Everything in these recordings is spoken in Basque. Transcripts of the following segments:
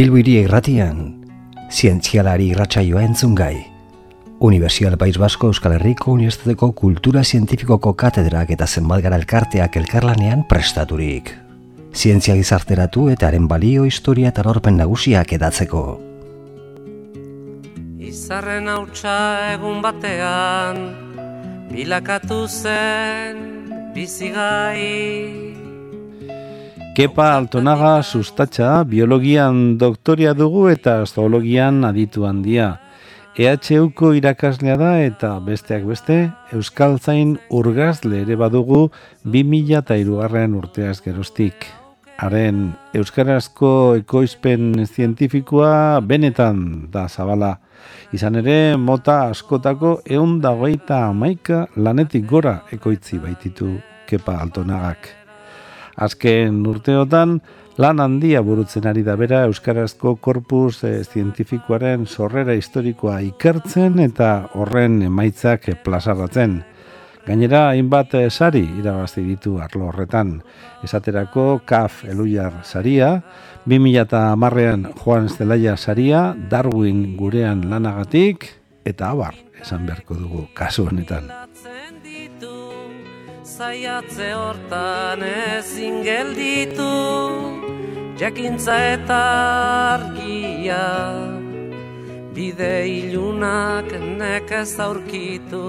Bilbiri irratian, zientzialari irratsaioa entzun gai. Universial País Basko Euskal Herriko Unibertsitateko Kultura Zientifikoko katedrak eta zenbat gara elkarteak elkarlanean prestaturik. Zientzia gizarteratu eta haren balio historia eta lorpen nagusiak edatzeko. Izarren hautsa egun batean, bilakatu zen bizigai. Kepa Altonaga sustatxa biologian doktoria dugu eta zoologian aditu handia. EHUko irakaslea da eta besteak beste Euskal Zain urgazle ere badugu 2000 eta irugarren urteaz gerostik. Haren Euskarazko ekoizpen zientifikoa benetan da zabala. Izan ere, mota askotako egun dagoeita amaika lanetik gora ekoitzi baititu Kepa Altonagak. Azken urteotan, lan handia burutzen ari da bera Euskarazko korpus e, zientifikoaren sorrera historikoa ikertzen eta horren emaitzak plazaratzen. Gainera, hainbat eh, sari irabazi ditu arlo horretan. Esaterako KAF Elujar saria, 2010ean Juan Zelaia saria, Darwin gurean lanagatik, eta abar, esan beharko dugu kasu honetan zaiatze hortan ezin gelditu jakintza eta argia bide ilunak nekez aurkitu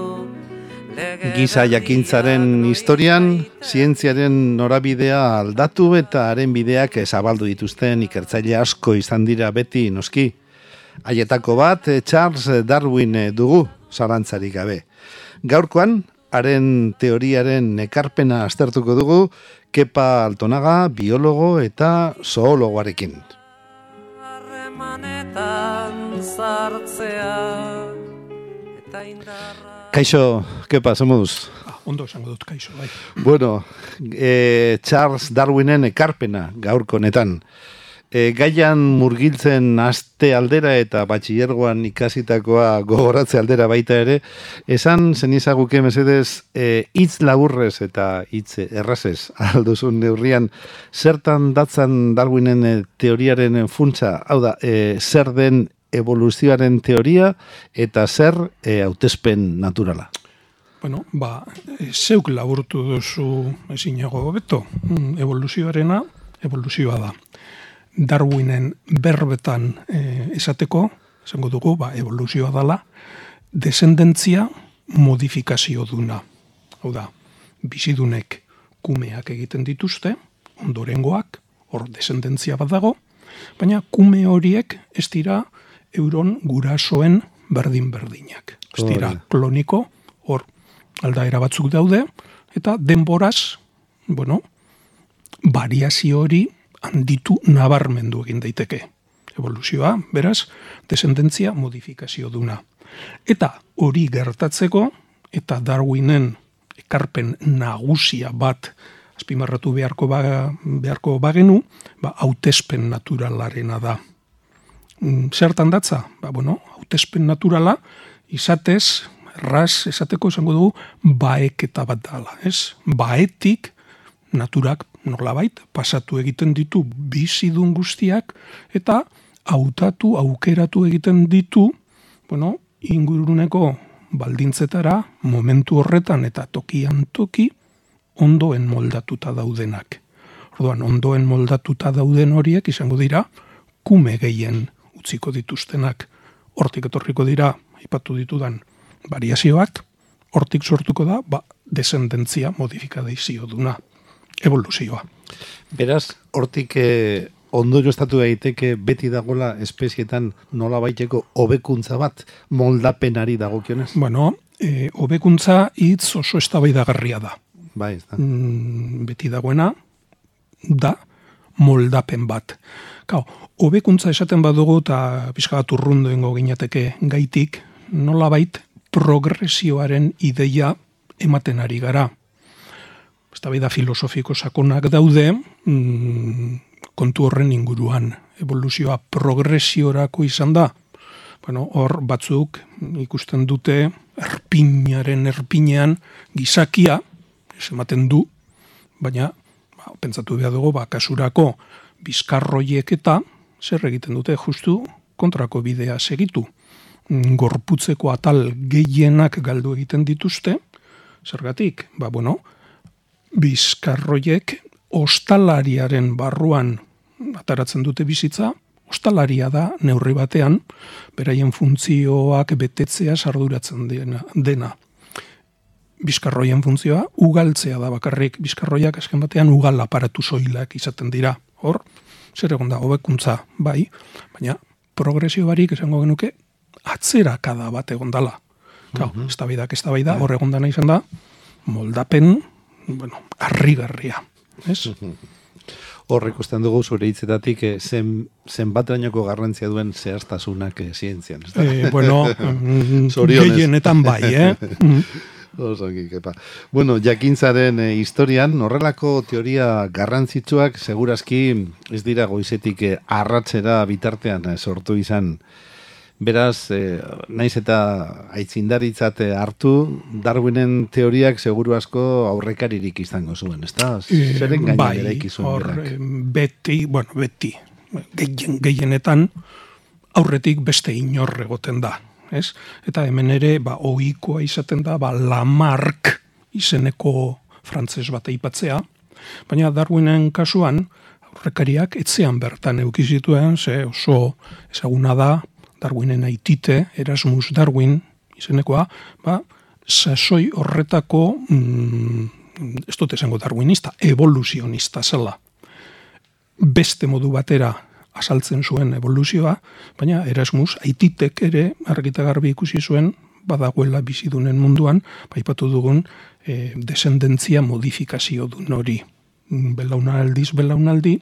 Giza jakintzaren historian, zientziaren norabidea aldatu eta haren bideak zabaldu dituzten ikertzaile asko izan dira beti noski. Haietako bat Charles Darwin dugu, zarantzarik gabe. Gaurkoan, haren teoriaren ekarpena aztertuko dugu Kepa Altonaga, biologo eta zoologoarekin. Kaixo, Kepa, zemuduz? Ah, ondo esango dut, kaixo, bai. Bueno, e, Charles Darwinen ekarpena gaurko netan e, gaian murgiltzen aste aldera eta batxillergoan ikasitakoa gogoratze aldera baita ere, esan zen izaguke mesedez e, hitz laburrez eta hitz errazez alduzun neurrian, zertan datzan Darwinen e, teoriaren funtsa, hau da, e, zer den evoluzioaren teoria eta zer e, hautespen naturala. Bueno, ba, e, zeuk laburtu duzu ezinago beto, mm, evoluzioarena, evoluzioa da. Darwinen berbetan e, esateko, esango dugu, ba, evoluzioa dela, desendentzia modifikazio duna. Hau da, bizidunek kumeak egiten dituzte, ondorengoak, hor desendentzia bat dago, baina kume horiek ez dira euron gurasoen berdin-berdinak. Ez dira kloniko, hor aldaera batzuk daude, eta denboraz, bueno, variazio hori handitu nabarmendu egin daiteke. Evoluzioa, beraz, desendentzia modifikazio duna. Eta hori gertatzeko, eta Darwinen ekarpen nagusia bat azpimarratu beharko, ba, beharko bagenu, ba, hautespen naturalarena da. Mm, zertan datza? Ba, bueno, hautespen naturala, izatez, raz, esateko esango dugu, baeketa bat dala, ez? Baetik, naturak nolabait pasatu egiten ditu bizidun guztiak eta hautatu aukeratu egiten ditu bueno, inguruneko baldintzetara momentu horretan eta tokian toki ondoen moldatuta daudenak. Orduan, ondoen moldatuta dauden horiek izango dira kume gehien utziko dituztenak. Hortik etorriko dira, ipatu ditudan, variazioak, hortik sortuko da, ba, desendentzia modifikadizio duna evoluzioa. Beraz, hortik eh, ondo jostatu daiteke beti dagola espezietan nola baiteko hobekuntza bat moldapenari dagokionez? Bueno, eh, hobekuntza hitz oso eztabaidagarria da. Bai, ez da. Mm, beti dagoena da moldapen bat. Kau, hobekuntza esaten badugu eta pixka bat urrundoengo ginateke gaitik, nola bait progresioaren ideia ematen ari gara eztabaida filosofiko sakonak daude mm, kontu horren inguruan. Evoluzioa progresiorako izan da. Bueno, hor batzuk ikusten dute erpinaren erpinean gizakia ematen du baina ba, pentsatu behar dugu ba, kasurako bizkarroiek eta zer egiten dute justu kontrako bidea segitu. Mm, gorputzeko atal gehienak galdu egiten dituzte, zergatik, ba bueno, bizkarroiek ostalariaren barruan ataratzen dute bizitza, ostalaria da neurri batean, beraien funtzioak betetzea sarduratzen dena. dena. Bizkarroien funtzioa ugaltzea da bakarrik, bizkarroiak esken batean ugal aparatu soilak izaten dira. Hor, zer egon da, hobekuntza bai, baina progresio barik esango genuke atzera kada bat egon dala. Kau, mm -hmm. ez da bidak, ez da bai da, hor egon dana izan da, moldapen, bueno, arrigarria. Ez? Hor ikusten dugu zure hitzetatik eh, zen, zen bat garrantzia duen zehaztasunak eh, zientzian. Eh, bueno, mm, gehienetan bai, eh? Osongi, kepa. Bueno, jakintzaren eh, historian, horrelako teoria garrantzitsuak, segurazki ez dira goizetik eh, arratzera bitartean eh, sortu izan Beraz, eh, naiz eta aitzindaritzat hartu, Darwinen teoriak seguru asko aurrekaririk izango zuen, ez da? Zeren gaina bai, hor, beti, bueno, beti, gehien, gehienetan aurretik beste inorre goten da, ez? Eta hemen ere, ba, oikoa izaten da, ba, Lamarck izeneko frantzes bat aipatzea, baina Darwinen kasuan, aurrekariak etzean bertan eukizituen, ze oso ezaguna da, Darwinen aitite, Erasmus Darwin, izenekoa, ba, sasoi horretako, mm, ez dut esango darwinista, evoluzionista zela. Beste modu batera asaltzen zuen evoluzioa, baina Erasmus aititek ere argita garbi ikusi zuen badagoela bizidunen munduan, baipatu dugun e, desendentzia modifikazio du nori. Belaunaldiz, belaunaldi,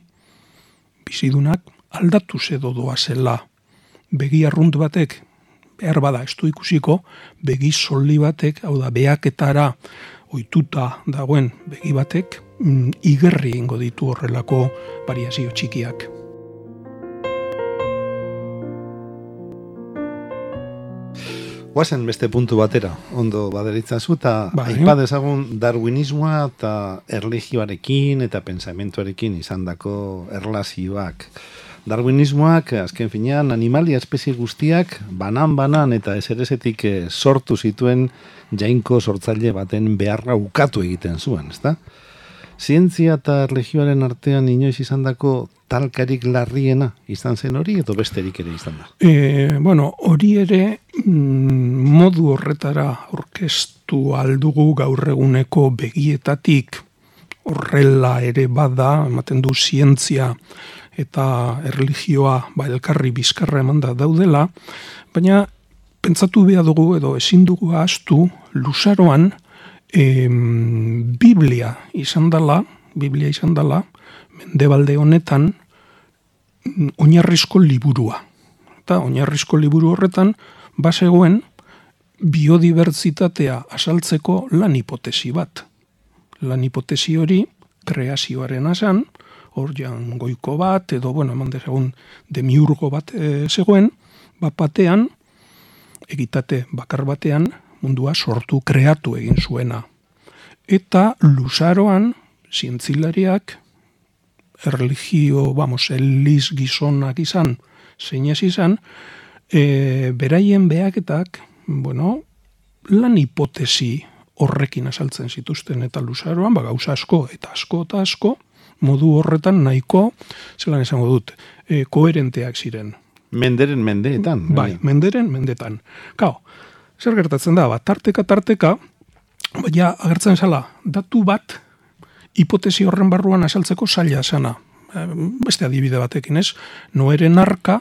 bizidunak aldatu zedo doa zela begi arrunt batek, behar bada estu ikusiko, begi soli batek, hau da, beaketara oituta dagoen begi batek, mm, igerri ingo ditu horrelako variazio txikiak. Guazen beste puntu batera, ondo baderitzazu, eta bai. aipadezagun darwinismoa eta erlegioarekin eta pensamentuarekin izandako erlazioak. Darwinismoak, azken finean, animalia espezie guztiak, banan-banan eta eserezetik eh, sortu zituen jainko sortzaile baten beharra ukatu egiten zuen, ezta? Zientzia eta religioaren artean inoiz izan dako talkarik larriena izan zen hori edo besterik ere izan da? E, bueno, hori ere mm, modu horretara orkestu aldugu gaur eguneko begietatik horrela ere bada, ematen du zientzia eta erlijioa ba, elkarri bizkarra eman da daudela, baina pentsatu behar dugu edo ezin dugu astu lusaroan em, Biblia izan dela, Biblia izan dela, mendebalde honetan oinarrizko liburua. Eta oinarrizko liburu horretan basegoen biodibertsitatea asaltzeko lan hipotesi bat. Lan hipotesi hori kreazioaren asan, hor jan goiko bat, edo, bueno, eman dezagun demiurgo bat e, zegoen, bat batean, egitate bakar batean, mundua sortu kreatu egin zuena. Eta luzaroan, zientzilariak, erligio, vamos, eliz gizonak izan, zeinez izan, e, beraien behaketak, bueno, lan hipotesi horrekin asaltzen zituzten eta luzaroan, ba, gauza asko eta asko eta asko, modu horretan nahiko, zelan esango dut, e, koherenteak ziren. Menderen mendeetan. Bai, menderen mendetan. Kau, zer gertatzen da, bat, tarteka, tarteka, baina agertzen zala, datu bat, hipotesi horren barruan asaltzeko zaila sana. E, beste adibide batekin ez, noeren arka,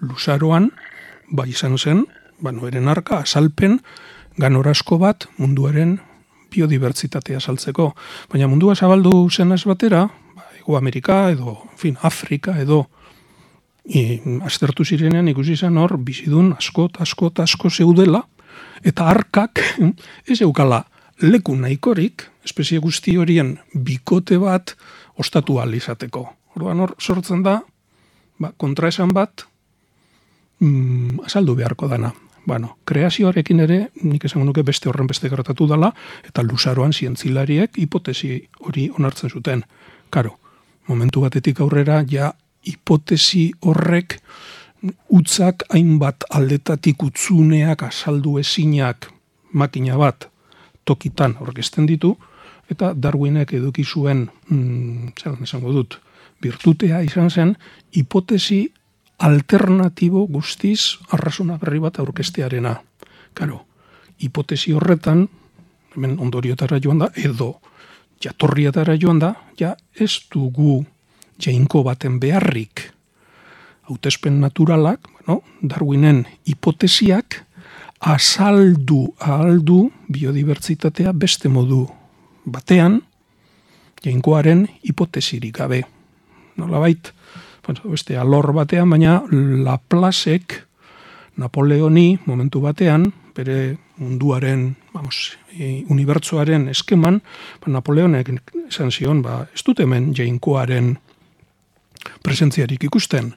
luzaroan, bai izan zen, ba, noeren arka, asalpen, ganorasko bat munduaren biodibertsitatea saltzeko. Baina mundua zabaldu zenaz batera, Ego Amerika edo, fin, Afrika edo e, aztertu zirenean ikusi zen hor bizidun asko asko asko zeudela eta arkak ez eukala leku nahikorik espezie guzti horien bikote bat ostatu izateko. Orduan hor sortzen da ba, kontraesan bat mm, azaldu beharko dana. Bueno, kreazioarekin ere, nik esango nuke beste horren beste gertatu dela, eta luzaroan zientzilariek hipotesi hori onartzen zuten. Karo, momentu batetik aurrera ja hipotesi horrek utzak hainbat aldetatik utzuneak azaldu ezinak makina bat tokitan orkesten ditu, eta Darwinek eduki zuen, mm, zelan esango dut, virtutea izan zen, hipotesi alternatibo guztiz arrazuna berri bat aurkestearena. Karo, hipotesi horretan, hemen ondoriotara joan da, edo jatorriatara joan da, ja ez dugu jainko baten beharrik hautespen naturalak, bueno, Darwinen hipotesiak azaldu ahaldu biodibertsitatea beste modu batean, jainkoaren hipotesirik gabe. Nola bait, beste alor batean, baina Laplacek Napoleoni momentu batean, bere munduaren, vamos, e, unibertsoaren eskeman, ba, Napoleonek esan zion, ba, ez dut hemen jainkoaren presentziarik ikusten.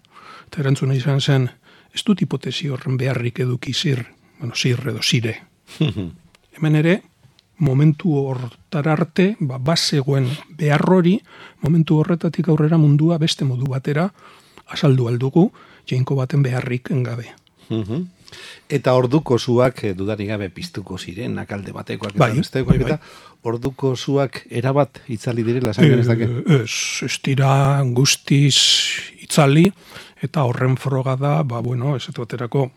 Eta erantzuna izan zen, ez dut hipotesi horren beharrik eduki zir, bueno, zir edo zire. hemen ere, momentu hortar arte, ba, bazegoen behar hori, momentu horretatik aurrera mundua beste modu batera, azaldu aldugu, jainko baten beharrik engabe. Eta orduko zuak eh, dudarik gabe piztuko ziren, nakalde batekoak eta bai, bestekoak, bai, bai. eta orduko zuak erabat itzali direla, esan genezake? E, ez, ez dira guztiz itzali, eta horren froga da, ba, bueno, ez etuaterako,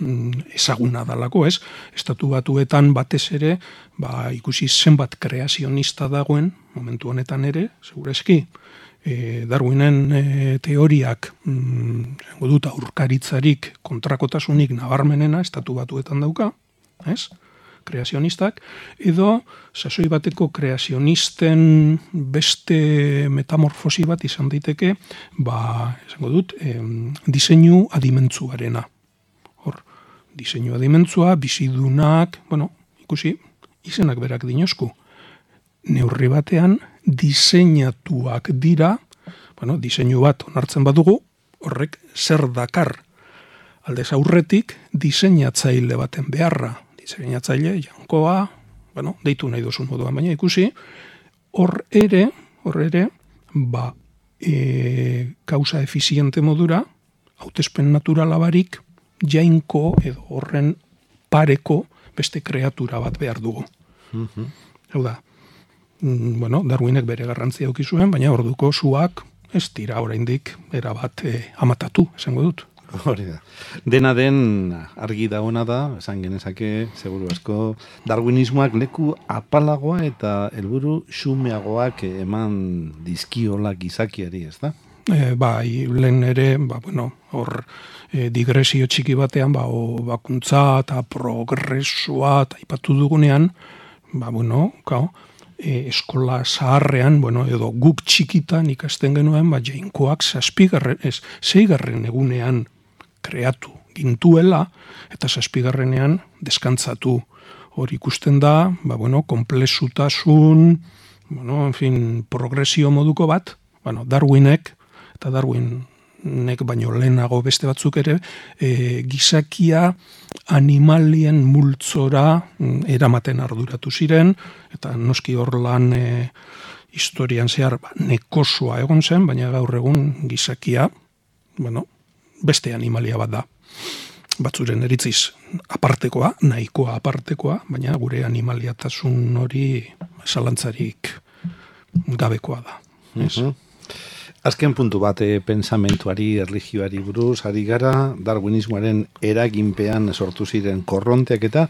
Mm, ezaguna dalako, ez? Estatu batuetan batez ere, ba, ikusi zenbat kreazionista dagoen, momentu honetan ere, segurezki, e, Darwinen e, teoriak, mm, dut, aurkaritzarik kontrakotasunik nabarmenena, estatu batuetan dauka, ez? kreazionistak, edo sasoi bateko kreazionisten beste metamorfosi bat izan daiteke, ba, esango dut, em, diseinu adimentzuarena diseinua dimentzua, bizidunak, bueno, ikusi, izenak berak dinosku. Neurri batean, diseinatuak dira, bueno, diseinu bat onartzen badugu, horrek zer dakar. Aldez aurretik, diseinatzaile baten beharra. Diseinatzaile, jankoa, bueno, deitu nahi duzun moduan, baina ikusi, hor ere, hor ere, ba, e, kausa efiziente modura, hautespen naturala barik, jainko edo horren pareko beste kreatura bat behar dugu. Mm Hau da, bueno, Darwinek bere garrantzia auki zuen, baina orduko zuak ez dira oraindik era bat eh, amatatu, esango dut. Hori da. Dena den argi dagoena da, esan genezake, seguru asko, darwinismoak leku apalagoa eta helburu xumeagoak eman dizkiola gizakiari, ez da? E, bai, lehen ere, ba, bueno, hor e, digresio txiki batean, ba, o, bakuntza eta progresua eta ipatu dugunean, ba, bueno, kao, e, eskola zaharrean, bueno, edo guk txikitan ikasten genuen, ba, jainkoak zazpigarren, ez, zeigarren egunean kreatu gintuela, eta zazpigarrenean deskantzatu. Hori ikusten da, ba, bueno, komplezutasun, bueno, en fin, progresio moduko bat, bueno, Darwinek, eta Darwin nek baino lehenago beste batzuk ere, e, gizakia animalien multzora mm, eramaten arduratu ziren, eta noski hor lan e, historian zehar ba, nekosua egon zen, baina gaur egun gizakia, bueno, beste animalia bat da. Batzuren eritziz apartekoa, nahikoa apartekoa, baina gure animaliatasun hori salantzarik gabekoa da. Uh Azken puntu bat e, pensamentuari, erligioari buruz, ari gara, darwinismoaren eraginpean sortu ziren korronteak eta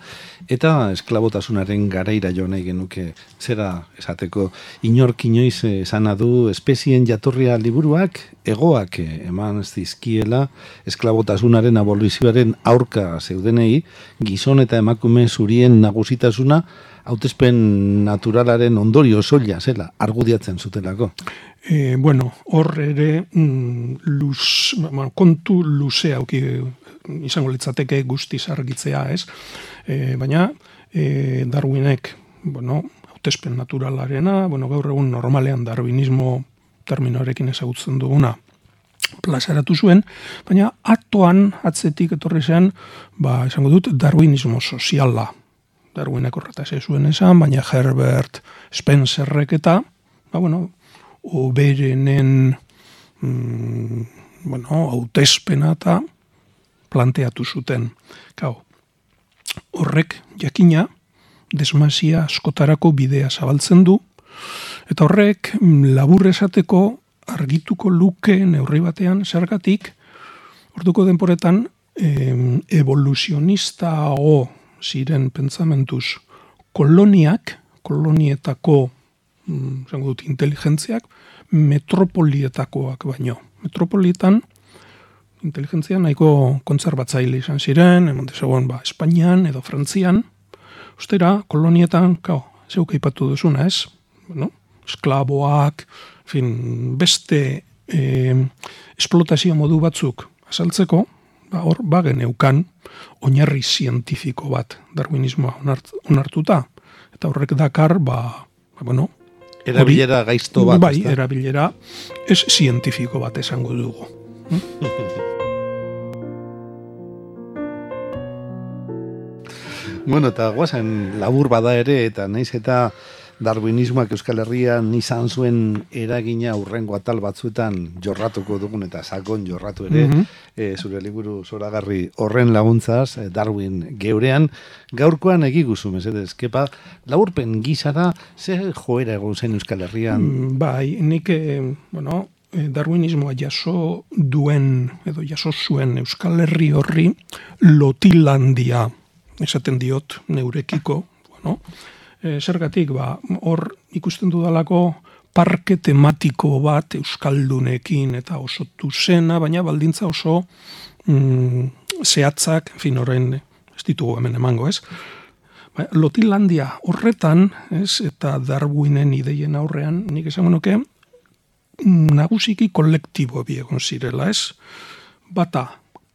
eta esklabotasunaren garaira jo nahi genuke zera esateko inork inoiz esan du espezien jatorria liburuak egoak eman zizkiela esklabotasunaren abolizioaren aurka zeudenei gizon eta emakume zurien nagusitasuna hautespen naturalaren ondorio soila zela argudiatzen zutelako. E, bueno, hor ere mm, luz, kontu luzea auki izango litzateke guzti argitzea, ez? E, baina e, Darwinek, bueno, hautespen naturalarena, bueno, gaur egun normalean darwinismo terminoarekin ezagutzen duguna, plazaratu zuen, baina atoan atzetik etorri zen, ba, esango dut, darwinismo soziala. Darwinek horretaz zuen esan, baina Herbert Spencerrek eta, ba, bueno, oberenen mm, bueno, hautespena eta planteatu zuten. Gau, horrek jakina desmasia askotarako bidea zabaltzen du, eta horrek mm, labur esateko argituko luke neurri batean zergatik, orduko denporetan e, evoluzionista ziren pentsamentuz koloniak, kolonietako mm, dut, inteligentziak, metropolietakoak baino. Metropolietan inteligentzia nahiko kontzerbatzaile izan ziren, emon dezagoen ba, Espainian edo Frantzian, ustera kolonietan, kao, zeuk eipatu duzuna ez, bueno, esklaboak, fin, beste e, esplotazio modu batzuk azaltzeko, ba, hor bagen eukan oinarri zientifiko bat darwinismoa onartuta. Eta horrek dakar, ba, ba bueno, Erabilera gaizto bat. Bai, erabilera ez zientifiko bat esango dugu. bueno, eta guazen labur bada ere, eta naiz eta darwinismoak Euskal Herrian izan zuen eragina urrengo atal batzuetan jorratuko dugun eta sakon jorratu ere mm zure liburu zoragarri horren laguntzaz eh, Darwin geurean. Gaurkoan egiguzu mesedez kepa laurpen gizara ze joera egon zen Euskal Herrian? Mm, bai nik eh, bueno Darwinismoa jaso duen edo jaso zuen Euskal Herri horri Lotilandia esaten diot neurekiko bueno, e, zergatik, ba, hor ikusten dudalako parke tematiko bat euskaldunekin eta oso zena, baina baldintza oso mm, zehatzak, fin horrein ez ditugu hemen emango, ez? Ba, Lotilandia horretan, ez, eta Darwinen ideien aurrean, nik esango nuke, nagusiki kolektibo biegon zirela, ez? Bata,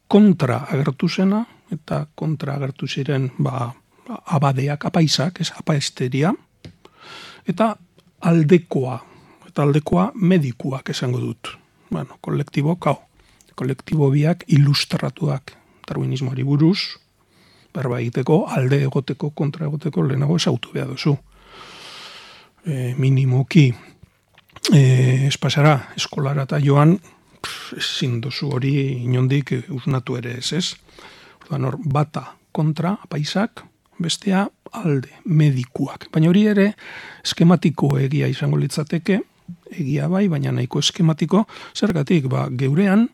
kontra agertu zena, eta kontra agertu ziren, ba, abadeak, apaisak, ez apaesteria, eta aldekoa, eta aldekoa medikuak esango dut. Bueno, kolektibo, kau, kolektibo biak ilustratuak darwinismoari buruz, berba egiteko, alde egoteko, kontra egoteko, lehenago esautu behar duzu. E, minimoki, e, espasara, eskolara eta joan, ezin duzu hori inondik usnatu ere ez ez. Ordan bata kontra, apaisak, bestea alde medikuak. Baina hori ere eskematiko egia izango litzateke, egia bai, baina nahiko eskematiko, zergatik, ba, geurean,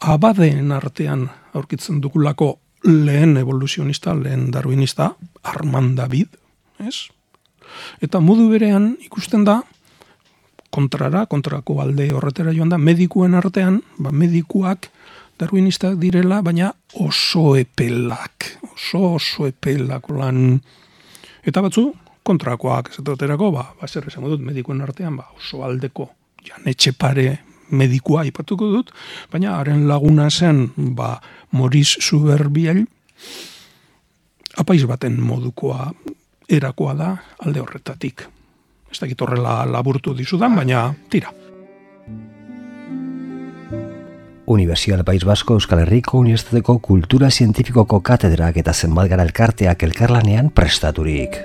abadeen artean aurkitzen dugulako lehen evoluzionista, lehen darwinista, Armand David, ez? Eta modu berean ikusten da, kontrara, kontrako alde horretera joan da, medikuen artean, ba, medikuak, darwinistak direla, baina oso epelak, oso oso epelak lan. Eta batzu, kontrakoak, ez dut ba, ba, zer esango dut medikuen artean, ba, oso aldeko, jan etxe pare medikua ipatuko dut, baina haren laguna zen, ba, Moris Zuberbiel, apaiz baten modukoa erakoa da alde horretatik. Ez dakit horrela laburtu dizudan, baina tira. Universidad País Basko Euskal Herriko Unibertsitateko Kultura Zientifikoko Katedrak eta zenbat gara elkarteak elkarlanean prestaturik.